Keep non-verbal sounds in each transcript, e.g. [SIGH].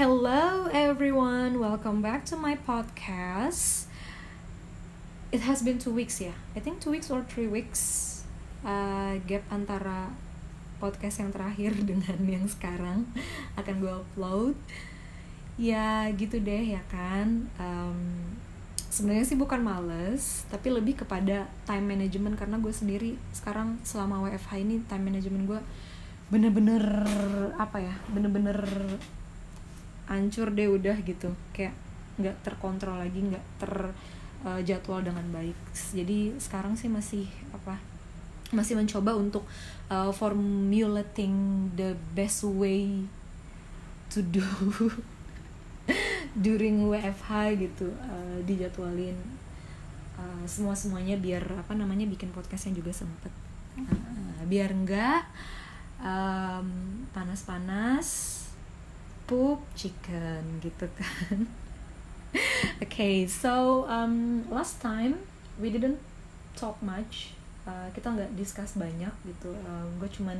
Hello everyone, welcome back to my podcast. It has been two weeks ya, I think two weeks or three weeks uh, gap antara podcast yang terakhir [LAUGHS] dengan yang sekarang akan gue upload. Ya gitu deh ya kan. Um, Sebenarnya sih bukan males, tapi lebih kepada time management karena gue sendiri sekarang selama WFH ini time management gue bener-bener apa ya, bener-bener hancur deh udah gitu. Kayak nggak terkontrol lagi nggak terjadwal uh, dengan baik. Jadi sekarang sih masih apa masih mencoba untuk uh, formulating the best way to do [LAUGHS] during WFH gitu uh, dijadwalin uh, semua semuanya biar apa namanya bikin podcastnya juga sempet. Uh, biar enggak um, panas-panas poop chicken gitu kan. [LAUGHS] Okay so um, last time we didn't talk much. Uh, kita nggak discuss banyak gitu. Uh, gue cuman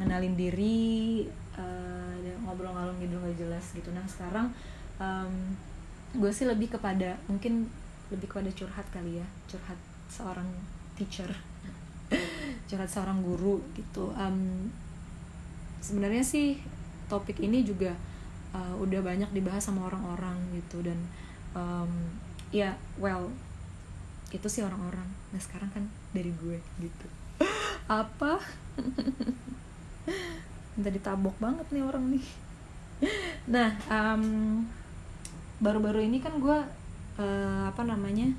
ngenalin diri uh, ngobrol ngalung gitu nggak jelas gitu. Nah sekarang um, gue sih lebih kepada mungkin lebih kepada curhat kali ya. Curhat seorang teacher. [LAUGHS] Curhat seorang guru gitu. Um, sebenarnya sih topik ini juga uh, udah banyak dibahas sama orang-orang gitu dan um, ya well itu sih orang-orang. Nah sekarang kan dari gue gitu. [LAUGHS] Apa? [LAUGHS] Minta ditabok banget nih orang nih. [LAUGHS] Nah um, baru-baru ini kan gue uh, apa namanya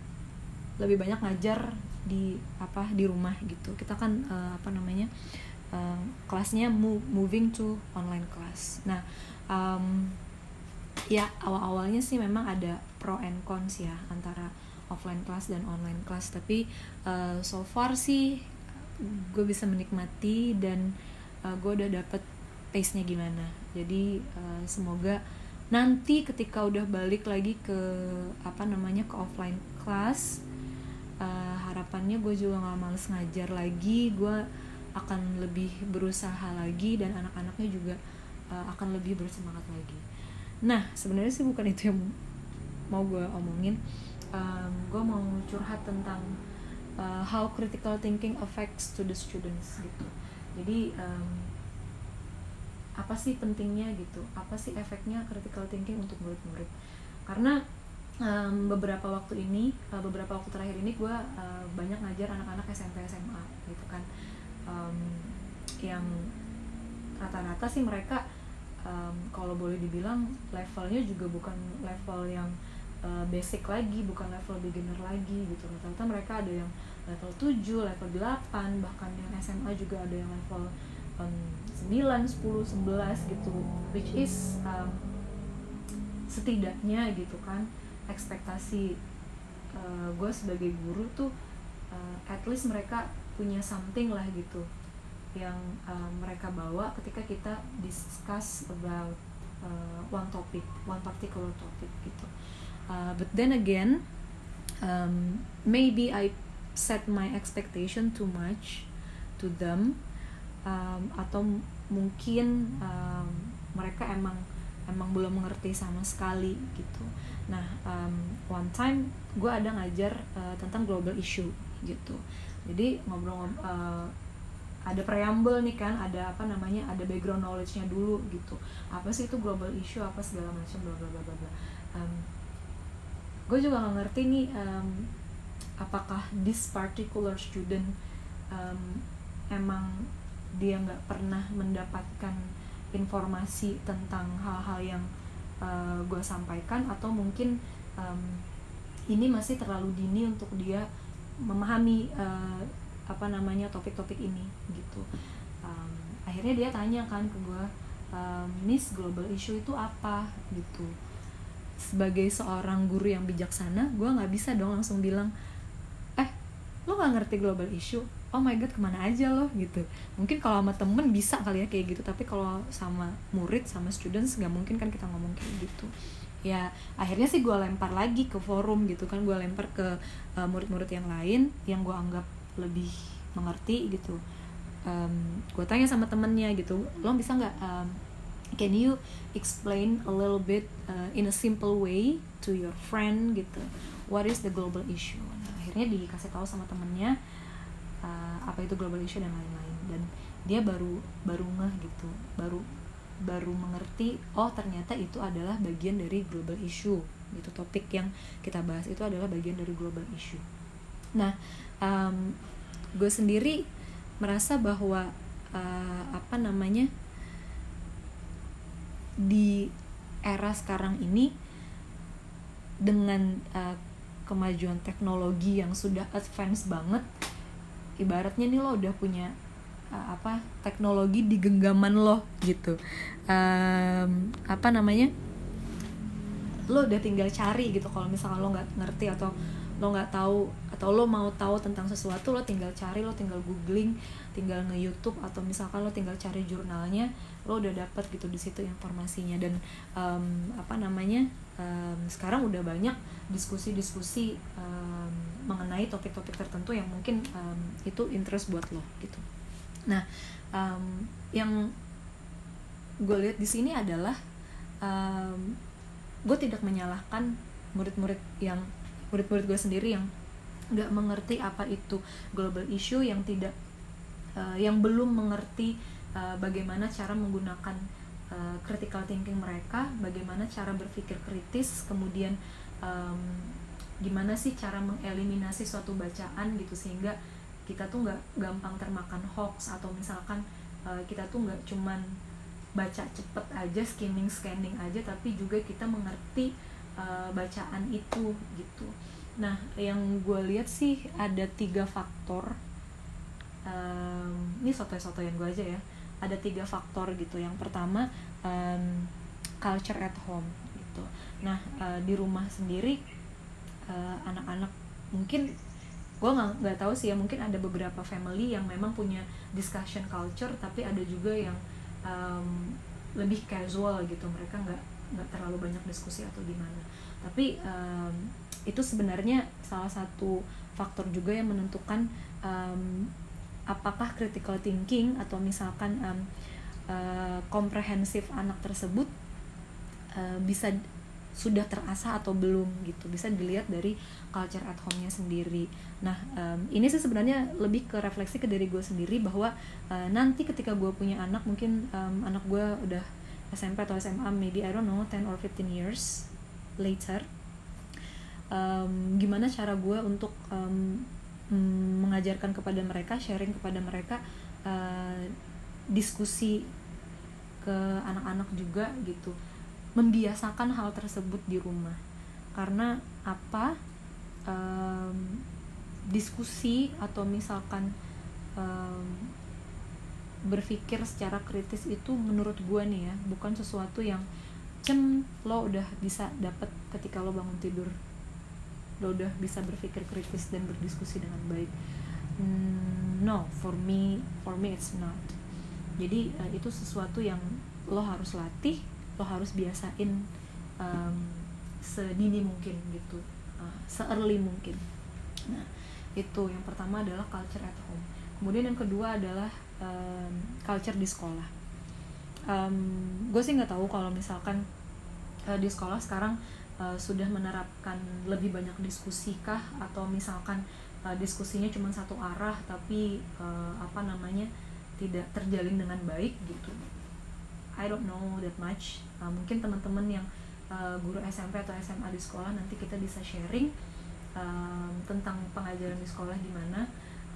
lebih banyak ngajar di apa di rumah gitu. Kita kan uh, apa namanya uh, kelasnya moving to online class. Nah um, ya awal-awalnya sih memang ada pro and cons ya antara offline class dan online class. Tapi uh, so far sih gue bisa menikmati dan uh, gue udah dapet pace nya gimana. Jadi uh, semoga nanti ketika udah balik lagi ke apa namanya ke offline class uh, harapannya gue juga nggak males ngajar lagi. Gue akan lebih berusaha lagi dan anak-anaknya juga uh, akan lebih bersemangat lagi. Nah sebenarnya sih bukan itu yang mau gue omongin. Um, gue mau curhat tentang uh, how critical thinking affects to the students gitu. Jadi um, apa sih pentingnya gitu? Apa sih efeknya critical thinking untuk murid-murid? Karena um, beberapa waktu ini uh, beberapa waktu terakhir ini gue uh, banyak ngajar anak-anak SMP SMA gitu kan. Um, yang rata-rata sih mereka um, kalau boleh dibilang levelnya juga bukan level yang uh, basic lagi bukan level beginner lagi gitu. Rata-rata mereka ada yang level 7, level 8 bahkan yang SMA juga ada yang level um, 9, 10, 11 gitu. Which is um, setidaknya gitu kan ekspektasi uh, gue sebagai guru tuh uh, at least mereka punya something lah gitu yang uh, mereka bawa ketika kita discuss about uh, one topic, one particular topic gitu. Uh, but then again, um, maybe I set my expectation too much to them um, atau mungkin um, mereka emang emang belum mengerti sama sekali gitu nah um, one time gue ada ngajar uh, tentang global issue gitu jadi ngobrol uh, ada preamble nih kan ada apa namanya ada background knowledge-nya dulu gitu. Apa sih itu global issue apa segala macam bla bla bla bla um, gue juga nggak ngerti nih um, apakah this particular student um, emang dia nggak pernah mendapatkan informasi tentang hal-hal yang uh, gue sampaikan atau mungkin um, ini masih terlalu dini untuk dia memahami uh, apa namanya topik-topik ini gitu. Um, akhirnya dia tanya kan ke gue um, Miss global issue itu apa? Gitu. Sebagai seorang guru yang bijaksana gue nggak bisa dong langsung bilang eh lo nggak ngerti global issue? Oh my god ke mana aja loh gitu. Mungkin kalau sama temen bisa kali ya kayak gitu tapi kalau sama murid sama students nggak mungkin kan kita ngomong kayak gitu. Ya akhirnya sih gue lempar lagi ke forum gitu kan gue lempar ke uh, murid-murid yang lain yang gue anggap lebih mengerti gitu. Um, gue tanya sama temennya gitu lo bisa nggak um, can you explain a little bit uh, in a simple way to your friend gitu? What is the global issue? Nah, akhirnya dikasih tahu sama temennya uh, apa itu global issue dan lain-lain. Dan dia baru baru ngeh gitu baru baru mengerti oh ternyata itu adalah bagian dari global issue. Gitu topik yang kita bahas itu adalah bagian dari global issue nah um, gue sendiri merasa bahwa uh, apa namanya di era sekarang ini dengan uh, kemajuan teknologi yang sudah advance banget ibaratnya nih lo udah punya uh, apa teknologi di genggaman lo gitu. Um, apa namanya lo udah tinggal cari gitu kalau misalkan lo nggak ngerti atau lo nggak tahu atau lo mau tahu tentang sesuatu lo tinggal cari lo tinggal googling tinggal nge YouTube atau misalkan lo tinggal cari jurnalnya lo udah dapet gitu di situ informasinya. Dan um, apa namanya um, sekarang udah banyak diskusi-diskusi um, mengenai topik-topik tertentu yang mungkin um, itu interest buat lo gitu. Nah um, yang gue lihat di sini adalah um, gue tidak menyalahkan murid-murid yang murid-murid gue sendiri yang nggak mengerti apa itu global issue yang tidak uh, yang belum mengerti uh, bagaimana cara menggunakan uh, critical thinking mereka bagaimana cara berpikir kritis kemudian um, gimana sih cara mengeliminasi suatu bacaan gitu sehingga kita tuh nggak gampang termakan hoax atau misalkan uh, kita tuh nggak cuman baca cepet aja skimming scanning aja tapi juga kita mengerti uh, bacaan itu gitu. Nah yang gue lihat sih ada tiga faktor um, ini soto-soto yang gue aja ya. Ada tiga faktor gitu. Yang pertama um, culture at home gitu. Nah uh, di rumah sendiri uh, anak-anak mungkin gue nggak nggak tahu sih ya mungkin ada beberapa family yang memang punya discussion culture tapi ada juga yang um, lebih casual gitu. Mereka nggak nggak terlalu banyak diskusi atau gimana tapi um, itu sebenarnya salah satu faktor juga yang menentukan um, apakah critical thinking atau misalkan um, uh, komprehensif anak tersebut uh, bisa sudah terasa atau belum gitu bisa dilihat dari culture at home-nya sendiri. Nah um, ini sih sebenarnya lebih ke refleksi ke diri gue sendiri bahwa uh, nanti ketika gue punya anak mungkin um, anak gue udah SMP atau SMA maybe I don't know 10 or 15 years later. Um, gimana cara gue untuk um, mengajarkan kepada mereka sharing kepada mereka uh, diskusi ke anak-anak juga gitu. Membiasakan hal tersebut di rumah. Karena apa? Um, diskusi atau misalkan um, berpikir secara kritis itu menurut gue nih ya bukan sesuatu yang cem lo udah bisa dapet ketika lo bangun tidur. Lo udah bisa berpikir kritis dan berdiskusi dengan baik. Mm, no for me for me it's not. Jadi uh, itu sesuatu yang lo harus latih lo harus biasain um, sedini mungkin gitu uh, se-early mungkin. Nah itu. Yang pertama adalah culture at home. Kemudian yang kedua adalah um, culture di sekolah. Um, gue sih nggak tahu kalau misalkan uh, di sekolah sekarang uh, sudah menerapkan lebih banyak diskusi kah? Atau misalkan uh, diskusinya cuma satu arah tapi uh, apa namanya tidak terjalin dengan baik gitu. I don't know that much. Uh, mungkin teman-teman yang uh, guru SMP atau SMA di sekolah nanti kita bisa sharing um, tentang pengajaran di sekolah gimana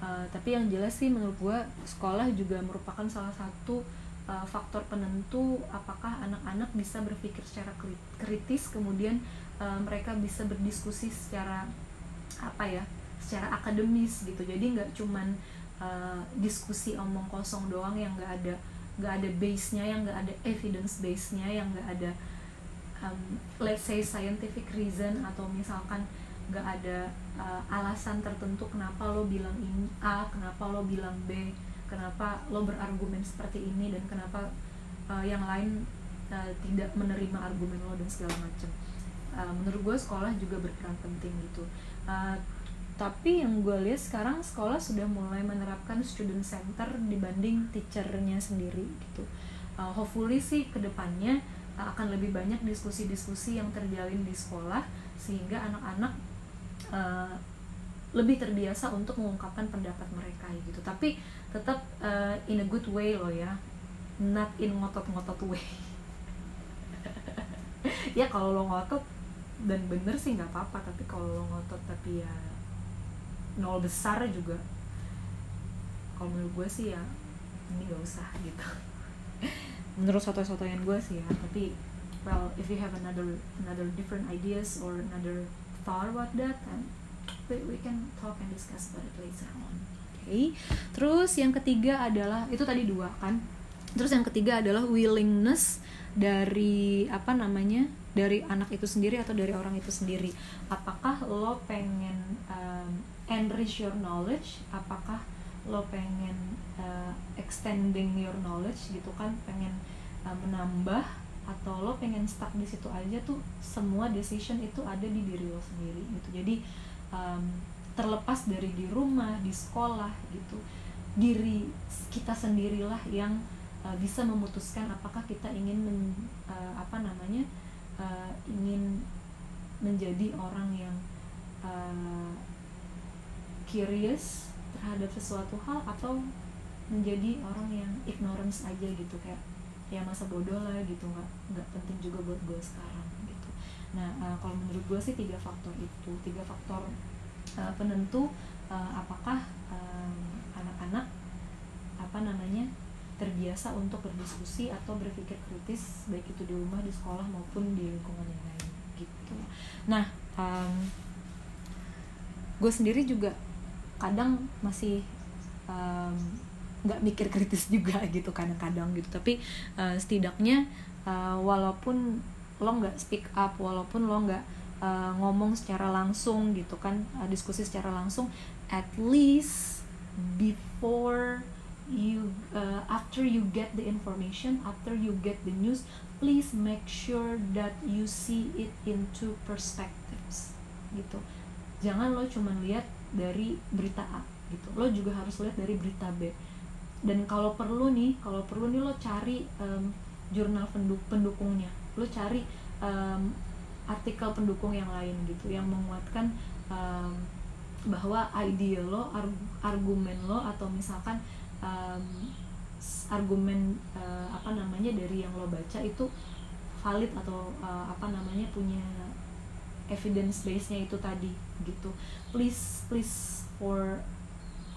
uh, tapi yang jelas sih menurut gue sekolah juga merupakan salah satu uh, faktor penentu apakah anak-anak bisa berpikir secara kritis kemudian uh, mereka bisa berdiskusi secara apa ya secara akademis gitu. Jadi nggak cuman uh, diskusi omong kosong doang yang nggak ada nggak ada base nya yang nggak ada evidence base nya yang nggak ada um, let's say scientific reason atau misalkan nggak ada uh, alasan tertentu kenapa lo bilang ini A kenapa lo bilang B kenapa lo berargumen seperti ini dan kenapa uh, yang lain uh, tidak menerima argumen lo dan segala macam. Uh, menurut gue sekolah juga berperan penting gitu. Uh, tapi yang gue lihat sekarang sekolah sudah mulai menerapkan student center dibanding teachernya sendiri gitu. Uh, hopefully sih ke depannya uh, akan lebih banyak diskusi-diskusi yang terjalin di sekolah sehingga anak-anak uh, lebih terbiasa untuk mengungkapkan pendapat mereka gitu. Tapi tetap uh, in a good way loh ya. Not in ngotot-ngotot way. [LAUGHS] Ya kalau lo ngotot dan bener sih nggak apa-apa. Tapi kalau lo ngotot tapi ya nol besar juga. Kalau menurut gue sih ya ini gak usah gitu. [LAUGHS] Menurut soto-sotoyan gue sih ya. Tapi well if you have another another different ideas or another thought about that then we, we can talk and discuss about it later on. Okay. terus yang ketiga adalah itu tadi dua kan? Terus yang ketiga adalah willingness dari apa namanya dari anak itu sendiri atau dari orang itu sendiri. Apakah lo pengen um, enrich your knowledge? Apakah lo pengen uh, extending your knowledge gitu kan? Pengen uh, menambah atau lo pengen stuck di situ aja tuh semua decision itu ada di diri lo sendiri gitu. Jadi um, terlepas dari di rumah di sekolah gitu diri kita sendirilah yang uh, bisa memutuskan apakah kita ingin men, uh, apa namanya uh, ingin menjadi orang yang uh, curious terhadap sesuatu hal atau menjadi orang yang ignorance aja gitu kayak ya masa bodoh lah gitu nggak nggak penting juga buat gue sekarang gitu. Nah uh, kalau menurut gue sih tiga faktor itu tiga faktor uh, penentu uh, apakah anak-anak uh, apa namanya terbiasa untuk berdiskusi atau berpikir kritis baik itu di rumah di sekolah maupun di lingkungan yang lain gitu. Nah um, gue sendiri juga kadang masih nggak mikir kritis juga [LAUGHS] gitu kadang-kadang gitu. Tapi uh, setidaknya uh, walaupun lo nggak speak up walaupun lo nggak uh, ngomong secara langsung gitu kan uh, diskusi secara langsung at least before you uh, after you get the information after you get the news please make sure that you see it into perspectives gitu. Jangan lo cuma lihat dari berita A gitu. Lo juga harus lihat dari berita B dan kalau perlu nih kalau perlu nih lo cari um, jurnal penduk pendukungnya. Lo cari um, artikel pendukung yang lain gitu yang menguatkan um, bahwa ide lo argumen lo atau misalkan um, argumen uh, apa namanya dari yang lo baca itu valid atau uh, apa namanya punya evidence base nya itu tadi gitu. Please please for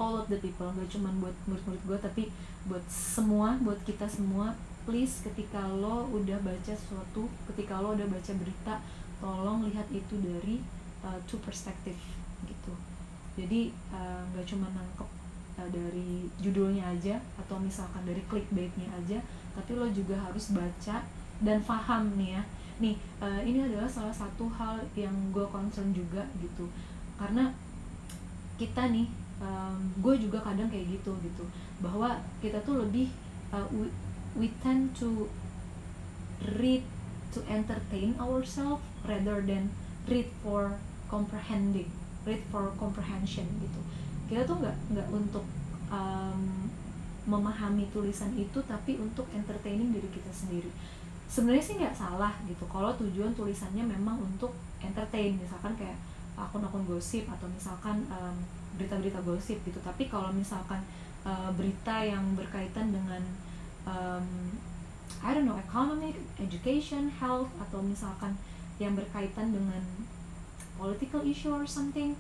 all of the people gak cuma buat murid-murid gue tapi buat semua buat kita semua please ketika lo udah baca sesuatu ketika lo udah baca berita tolong lihat itu dari uh, two perspective gitu. Jadi uh, gak cuma nangkep uh, dari judulnya aja atau misalkan dari clickbaitnya aja tapi lo juga harus baca dan paham nih ya. Nih uh, ini adalah salah satu hal yang gue concern juga gitu. Karena kita nih um, gue juga kadang kayak gitu gitu. Bahwa kita tuh lebih uh, we, we tend to read to entertain ourselves rather than read for comprehending read for comprehension gitu. Kita tuh nggak nggak untuk um, memahami tulisan itu tapi untuk entertaining diri kita sendiri. Sebenarnya sih nggak salah gitu. Kalau tujuan tulisannya memang untuk entertain misalkan kayak akun-akun gosip atau misalkan berita berita-berita gosip gitu. Tapi kalau misalkan uh, berita yang berkaitan dengan um, I don't know economic, education, health atau misalkan yang berkaitan dengan political issue or something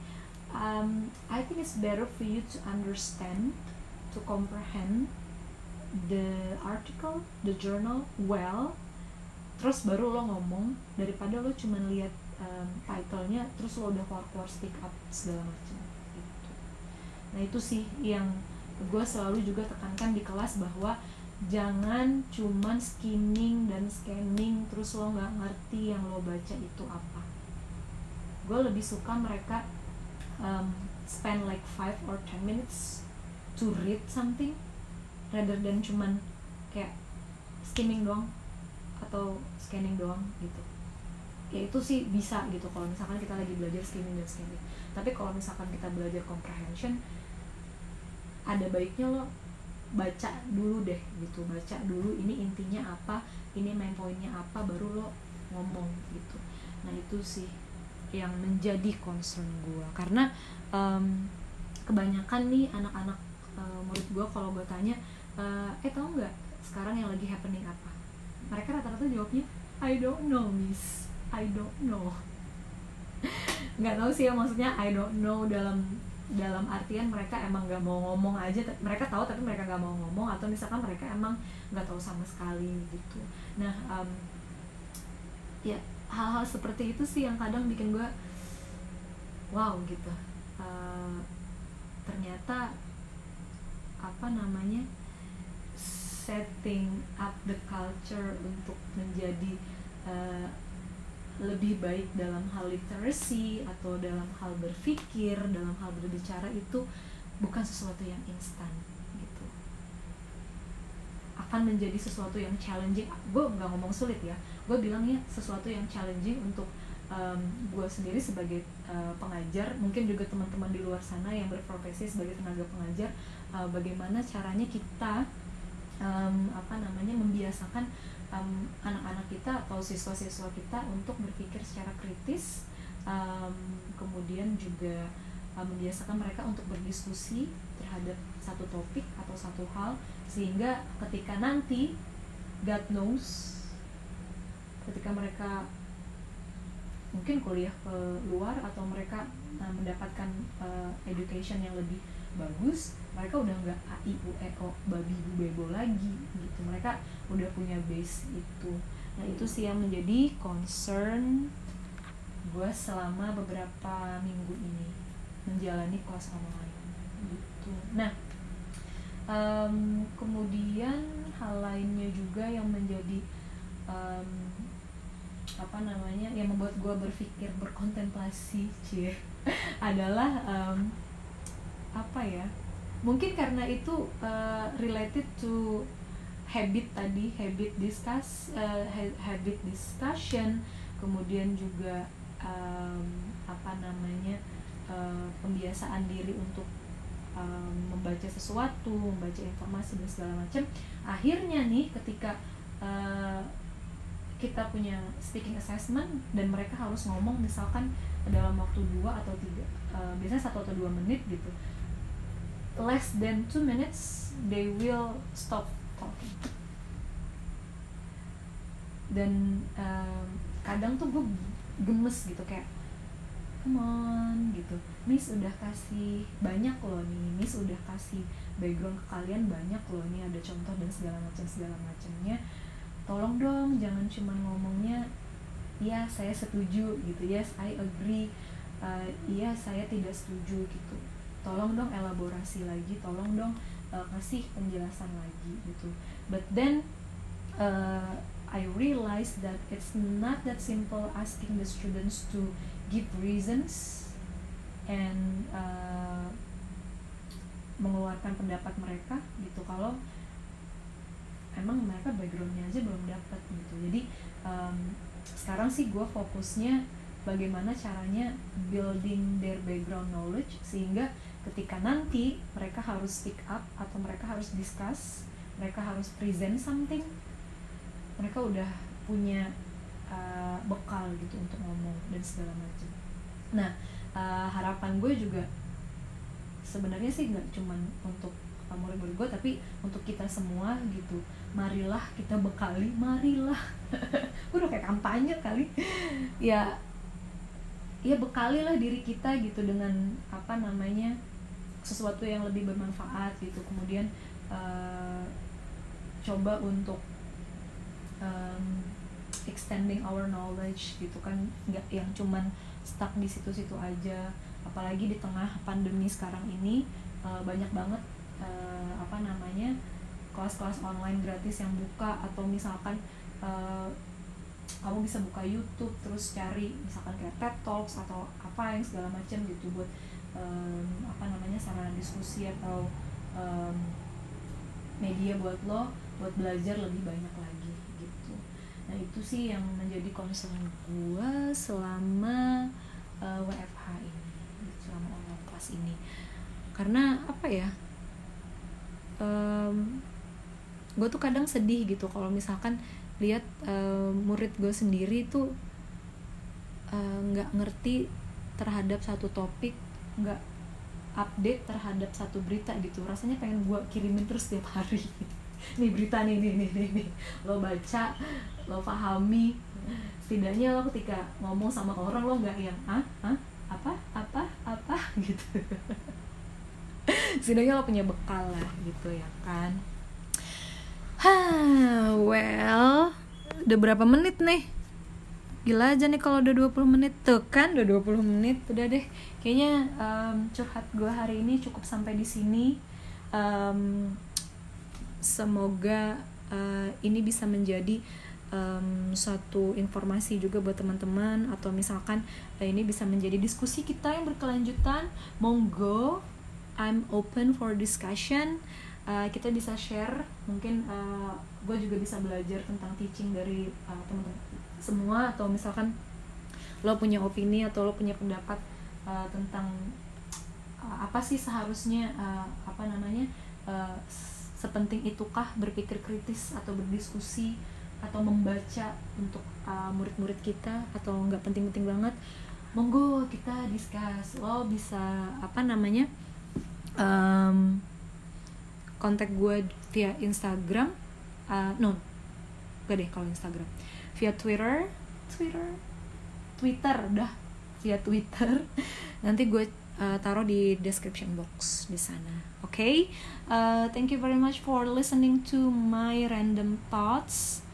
um, I think it's better for you to understand to comprehend the article the journal well. Terus baru lo ngomong daripada lo cuma lihat um, titlenya terus lo udah keluar keluar speak up segala macam nah itu sih yang gue selalu juga tekankan di kelas bahwa jangan cuman skimming dan scanning terus lo nggak ngerti yang lo baca itu apa. Gue lebih suka mereka um, spend like 5 or 10 minutes to read something rather than cuman kayak skimming doang atau scanning doang gitu. Ya itu sih bisa gitu kalau misalkan kita lagi belajar skimming dan scanning. Tapi kalau misalkan kita belajar comprehension ada baiknya lo baca dulu deh gitu baca dulu ini intinya apa ini main poinnya apa baru lo ngomong gitu. Nah itu sih yang menjadi concern gue karena um, kebanyakan nih anak-anak uh, murid gue kalau gue tanya uh, eh tau nggak sekarang yang lagi happening apa? Mereka rata-rata jawabnya I don't know miss. I don't know. [LAUGHS] Nggak tahu sih ya maksudnya I don't know dalam dalam artian mereka emang nggak mau ngomong aja mereka tahu tapi mereka nggak mau ngomong atau misalkan mereka emang nggak tahu sama sekali gitu. Nah um, ya hal-hal seperti itu sih yang kadang bikin gue wow gitu. Uh, ternyata apa namanya setting up the culture untuk menjadi uh, lebih baik dalam hal literacy atau dalam hal berpikir dalam hal berbicara itu bukan sesuatu yang instan gitu. Akan menjadi sesuatu yang challenging. Gue nggak ngomong sulit ya. Gue bilangnya sesuatu yang challenging untuk um, gue sendiri sebagai uh, pengajar mungkin juga teman-teman di luar sana yang berprofesi sebagai tenaga pengajar uh, bagaimana caranya kita um, apa namanya membiasakan um, anak-anak kita atau siswa-siswa kita untuk berpikir secara kritis um, kemudian juga um, membiasakan mereka untuk berdiskusi terhadap satu topik atau satu hal sehingga ketika nanti God knows ketika mereka mungkin kuliah ke luar atau mereka uh, mendapatkan uh, education yang lebih bagus mereka udah nggak a i u e o babi bu bebo lagi gitu. Mereka udah punya base itu. Nah itu sih yang menjadi concern gue selama beberapa minggu ini menjalani kelas online gitu. Nah um, kemudian hal lainnya juga yang menjadi um, apa namanya yang membuat gue berpikir berkontemplasi cie [LAUGHS] adalah um, apa ya mungkin karena itu uh, related to habit tadi habit discuss uh, habit discussion kemudian juga um, apa namanya uh, pembiasaan diri untuk um, membaca sesuatu membaca informasi dan segala macam. Akhirnya nih ketika uh, kita punya speaking assessment dan mereka harus ngomong misalkan dalam waktu dua atau tiga uh, biasanya satu atau dua menit gitu less than two minutes they will stop talking. Dan um, kadang tuh gue gemes gitu kayak come on gitu. Miss udah kasih banyak loh nih Miss udah kasih background ke kalian banyak loh nih ada contoh dan segala macam segala macamnya. Tolong dong jangan cuma ngomongnya ya saya setuju gitu. Yes I agree uh, iya saya tidak setuju gitu tolong dong elaborasi lagi tolong dong uh, kasih penjelasan lagi gitu. But then uh, I realize that it's not that simple asking the students to give reasons and uh, mengeluarkan pendapat mereka gitu. Kalau emang mereka backgroundnya aja belum dapat gitu. Jadi um, sekarang sih gue fokusnya bagaimana caranya building their background knowledge sehingga ketika nanti mereka harus speak up atau mereka harus discuss mereka harus present something mereka udah punya uh, bekal gitu untuk ngomong dan segala macam. Nah uh, harapan gue juga sebenarnya sih nggak cuman untuk murid-murid gue tapi untuk kita semua gitu. Marilah kita bekali marilah. [LAUGHS] Gue udah kayak kampanye kali. Ya ya bekalilah diri kita gitu dengan apa namanya sesuatu yang lebih bermanfaat gitu. Kemudian uh, coba untuk um, extending our knowledge gitu kan. Nggak yang cuman stuck di situ-situ aja. Apalagi di tengah pandemi sekarang ini uh, banyak banget uh, apa namanya kelas-kelas online gratis yang buka. Atau misalkan uh, kamu bisa buka YouTube terus cari misalkan kayak TED Talks atau apa yang segala macam gitu buat um, apa namanya sarana diskusi atau um, media buat lo buat belajar lebih banyak lagi gitu. Nah itu sih yang menjadi concern gue selama uh, eh, WFH ini selama online kelas ini. Karena apa ya um, gue tuh kadang sedih gitu kalau misalkan lihat uh, murid gue sendiri tuh nggak uh, ngerti terhadap satu topik nggak update terhadap satu berita gitu. Rasanya pengen gue kirimin terus setiap hari. [LAUGHS] Nih berita nih nih nih nih, nih. lo baca lo pahami. Setidaknya lo ketika ngomong sama orang lo nggak yang ah ah apa? Apa? Apa? [LAUGHS] Gitu. Setidaknya lo punya bekal lah gitu ya kan. Hah, well, udah berapa menit nih? Gila aja nih kalau udah 20 menit. Tuh kan udah 20 menit. Udah deh. Kayaknya um, curhat gue hari ini cukup sampai di sini. Um, Semoga uh, ini bisa menjadi um, suatu informasi juga buat teman-teman. Atau misalkan uh, ini bisa menjadi diskusi kita yang berkelanjutan. Monggo I'm open for discussion uh, kita bisa share mungkin uh, gue juga bisa belajar tentang teaching dari uh, teman-teman semua atau misalkan lo punya opini atau lo punya pendapat uh, tentang uh, apa sih seharusnya uh, apa namanya uh, sepenting itukah berpikir kritis atau berdiskusi atau membaca untuk murid-murid kita atau nggak penting-penting banget? Monggo kita discuss. Lo bisa apa namanya um, kontak gue via Instagram uh, no gak deh kalau Instagram. Via Twitter Twitter Twitter dah via Twitter. [LAUGHS] Nanti gue uh, taruh di description box di sana oke? Okay? uh, thank you very much for listening to my random thoughts.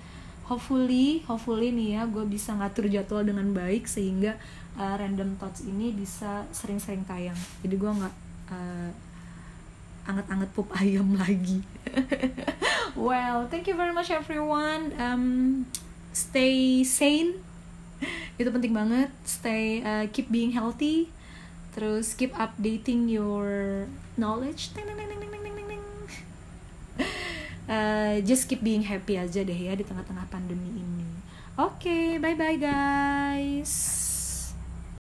Hopefully hopefully nih ya gue bisa ngatur jadwal dengan baik sehingga uh, random thoughts ini bisa sering-sering tayang. Jadi gue nggak uh, anget-anget pup ayam lagi. [LAUGHS] Well thank you very much everyone. Um, stay sane. Itu penting banget. Stay uh, keep being healthy. Terus keep updating your knowledge. [LAUGHS] Uh, just keep being happy aja deh ya di tengah-tengah pandemi ini. Oke okay, bye bye guys